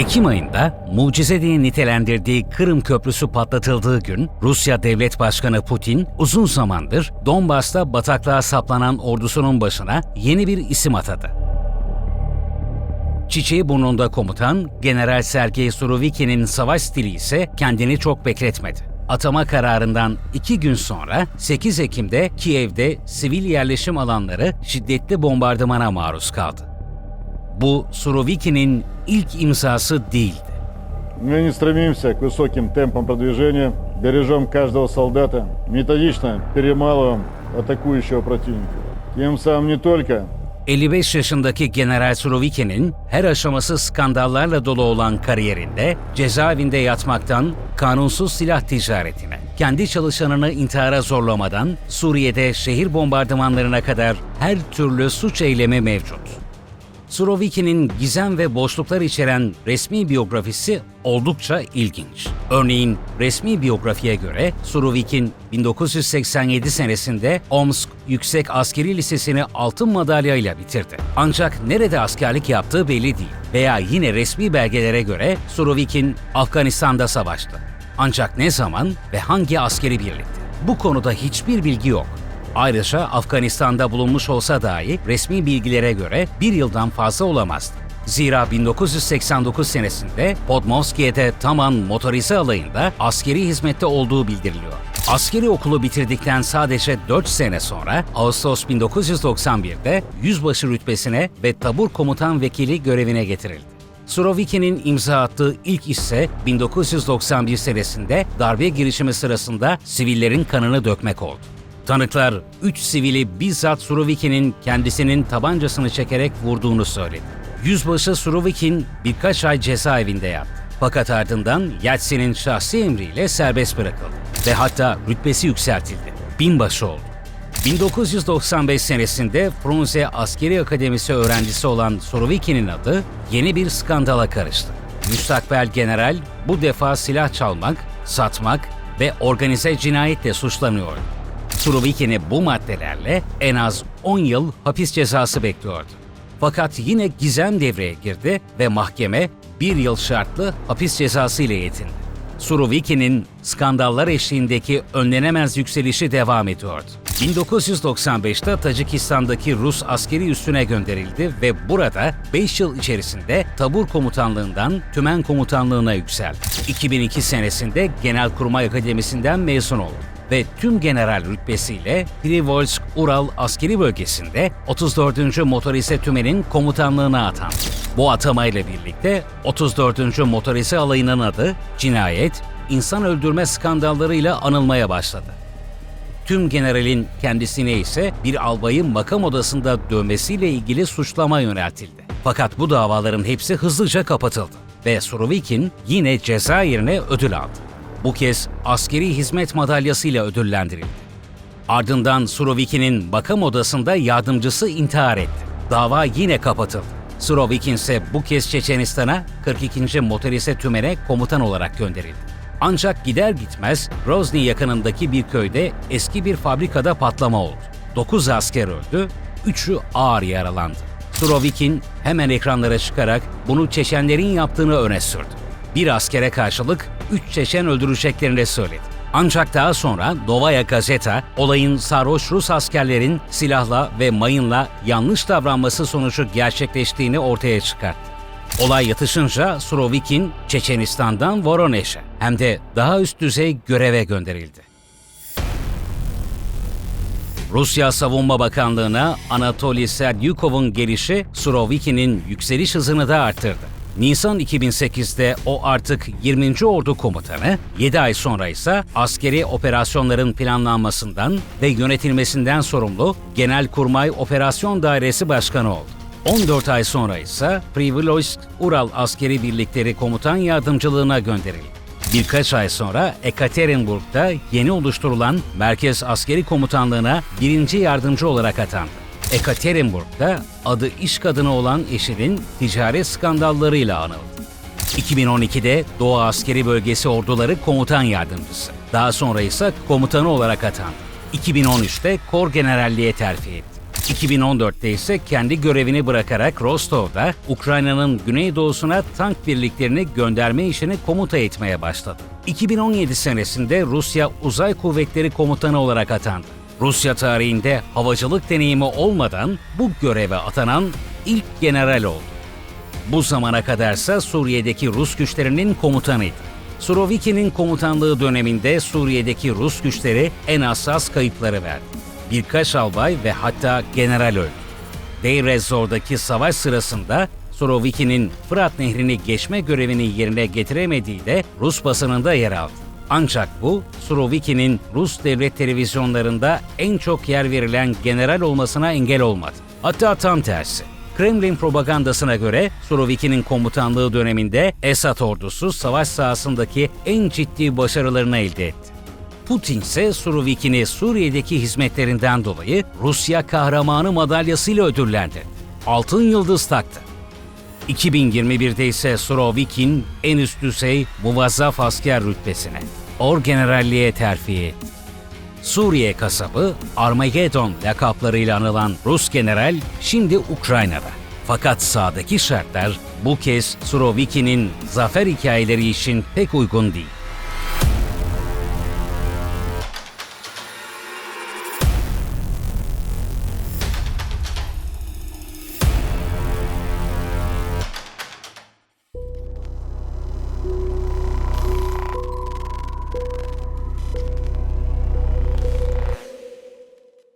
Ekim ayında mucize diye nitelendirdiği Kırım Köprüsü patlatıldığı gün Rusya Devlet Başkanı Putin uzun zamandır Donbas'ta bataklığa saplanan ordusunun başına yeni bir isim atadı. Çiçeği burnunda komutan General Sergey Surovikin'in savaş stili ise kendini çok bekletmedi. Atama kararından iki gün sonra 8 Ekim'de Kiev'de sivil yerleşim alanları şiddetli bombardımana maruz kaldı Bu Surovikin'in ilk imzası değildi. Мы не стремимся к высоким темпам продвижения, бережем каждого солдата, методично перемалываем атакующего противника. Тем самым не только 55 yaşındaki General Surovikin'in her aşaması skandallarla dolu olan kariyerinde cezaevinde yatmaktan kanunsuz silah ticaretine, kendi çalışanını intihara zorlamadan Suriye'de şehir bombardımanlarına kadar her türlü suç eylemi mevcut. Surovikin'in gizem ve boşluklar içeren resmi biyografisi oldukça ilginç. Örneğin resmi biyografiye göre Surovikin 1987 senesinde Omsk Yüksek Askeri Lisesi'ni altın madalyayla bitirdi. Ancak nerede askerlik yaptığı belli değil. Veya yine resmi belgelere göre Surovikin Afganistan'da savaştı. Ancak ne zaman ve hangi askeri birlikte? Bu konuda hiçbir bilgi yok. Ayrıca Afganistan'da bulunmuş olsa dahi resmi bilgilere göre bir yıldan fazla olamazdı. Zira 1989 senesinde Podmovskiye'de Taman motorize alayında askeri hizmette olduğu bildiriliyor. Askeri okulu bitirdikten sadece 4 sene sonra Ağustos 1991'de yüzbaşı rütbesine ve tabur komutan vekili görevine getirildi. Surovikin'in imza attığı ilk ise 1991 senesinde darbe girişimi sırasında sivillerin kanını dökmek oldu. Tanıklar 3 sivili bizzat Surovikin'in kendisinin tabancasını çekerek vurduğunu söyledi. Yüzbaşı Surovikin birkaç ay cezaevinde yattı. Fakat ardından Yeltsin'in şahsi emriyle serbest bırakıldı ve hatta rütbesi yükseltildi. Binbaşı oldu. 1995 senesinde Frunze Askeri Akademisi öğrencisi olan Surovikin'in adı yeni bir skandala karıştı. Müstakbel general bu defa silah çalmak, satmak ve organize cinayetle suçlanıyordu. Surovikin'i bu maddelerle en az 10 yıl hapis cezası bekliyordu. Fakat yine gizem devreye girdi ve mahkeme bir yıl şartlı hapis cezası ile yetindi. Surovikin'in skandallar eşliğindeki önlenemez yükselişi devam ediyordu. 1995'te Tacikistan'daki Rus askeri üssüne gönderildi ve burada 5 yıl içerisinde tabur komutanlığından tümen komutanlığına yükseldi. 2002 senesinde Genelkurmay Akademisi'nden mezun oldu ve tüm general rütbesiyle Privolsk Ural askeri bölgesinde 34. Motorize Tümen'in komutanlığına atandı. Bu atamayla birlikte 34. Motorize Alayı'nın adı cinayet, insan öldürme skandallarıyla anılmaya başladı. Tüm generalin kendisine ise bir albayın makam odasında dövmesiyle ilgili suçlama yöneltildi. Fakat bu davaların hepsi hızlıca kapatıldı ve Surovikin yine ceza yerine ödül aldı. Bu kez askeri hizmet madalyasıyla ödüllendirildi. Ardından Surovikin'in makam odasında yardımcısı intihar etti. Dava yine kapatıldı. Surovikin ise bu kez Çeçenistan'a 42. Motorize Tümen'e komutan olarak gönderildi. Ancak gider gitmez Grozny yakınındaki bir köyde eski bir fabrikada patlama oldu. 9 asker öldü, 3'ü ağır yaralandı. Surovikin hemen ekranlara çıkarak bunu Çeçenlerin yaptığını öne sürdü. Bir askere karşılık 3 Çeçen öldüreceklerini söyledi. Ancak daha sonra Novaya Gazeta olayın sarhoş Rus askerlerin silahla ve mayınla yanlış davranması sonucu gerçekleştiğini ortaya çıkarttı. Olay yatışınca Surovikin Çeçenistan'dan Voronezh'e hem de daha üst düzey göreve gönderildi. Rusya Savunma Bakanlığı'na Anatoly Serdyukov'un gelişi Surovikin'in yükseliş hızını da arttırdı. Nisan 2008'de o artık 20. Ordu Komutanı, 7 ay sonra ise askeri operasyonların planlanmasından ve yönetilmesinden sorumlu Genelkurmay Operasyon Dairesi Başkanı oldu. 14 ay sonra ise Privilovsk Ural Askeri Birlikleri Komutan Yardımcılığına gönderildi. Birkaç ay sonra Ekaterinburg'da yeni oluşturulan Merkez Askeri Komutanlığı'na birinci yardımcı olarak atandı. Ekaterinburg'da adı iş kadını olan eşinin ticaret skandallarıyla anıldı. 2012'de Doğu Askeri Bölgesi Orduları Komutan Yardımcısı. Daha sonra ise komutanı olarak atandı. 2013'te Kor Generalliğe terfi etti. 2014'te ise kendi görevini bırakarak Rostov'da Ukrayna'nın güneydoğusuna tank birliklerini gönderme işini komuta etmeye başladı. 2017 senesinde Rusya Uzay Kuvvetleri Komutanı olarak atandı. Rusya tarihinde havacılık deneyimi olmadan bu göreve atanan ilk general oldu. Bu zamana kadarsa Suriye'deki Rus güçlerinin komutanıydı. Suroviki'nin komutanlığı döneminde Suriye'deki Rus güçleri en hassas kayıpları verdi. Birkaç albay ve hatta general öldü. Deir ez-Zor'daki savaş sırasında Suroviki'nin Fırat Nehri'ni geçme görevini yerine getiremediği de Rus basınında yer aldı. Ancak bu, Suroviki'nin Rus devlet televizyonlarında en çok yer verilen general olmasına engel olmadı. Hatta tam tersi. Kremlin propagandasına göre Suroviki'nin komutanlığı döneminde Esad ordusu savaş sahasındaki en ciddi başarılarını elde etti. Putin ise Suroviki'ni Suriye'deki hizmetlerinden dolayı Rusya kahramanı madalyasıyla ödüllendirdi. Altın yıldız taktı. 2021'de ise Surovikin en üst düzey muvazzaf asker rütbesine, orgeneralliğe terfi. Suriye kasabı Armageddon lakaplarıyla anılan Rus general şimdi Ukrayna'da. Fakat sahadaki şartlar bu kez Suroviki'nin zafer hikayeleri için pek uygun değil.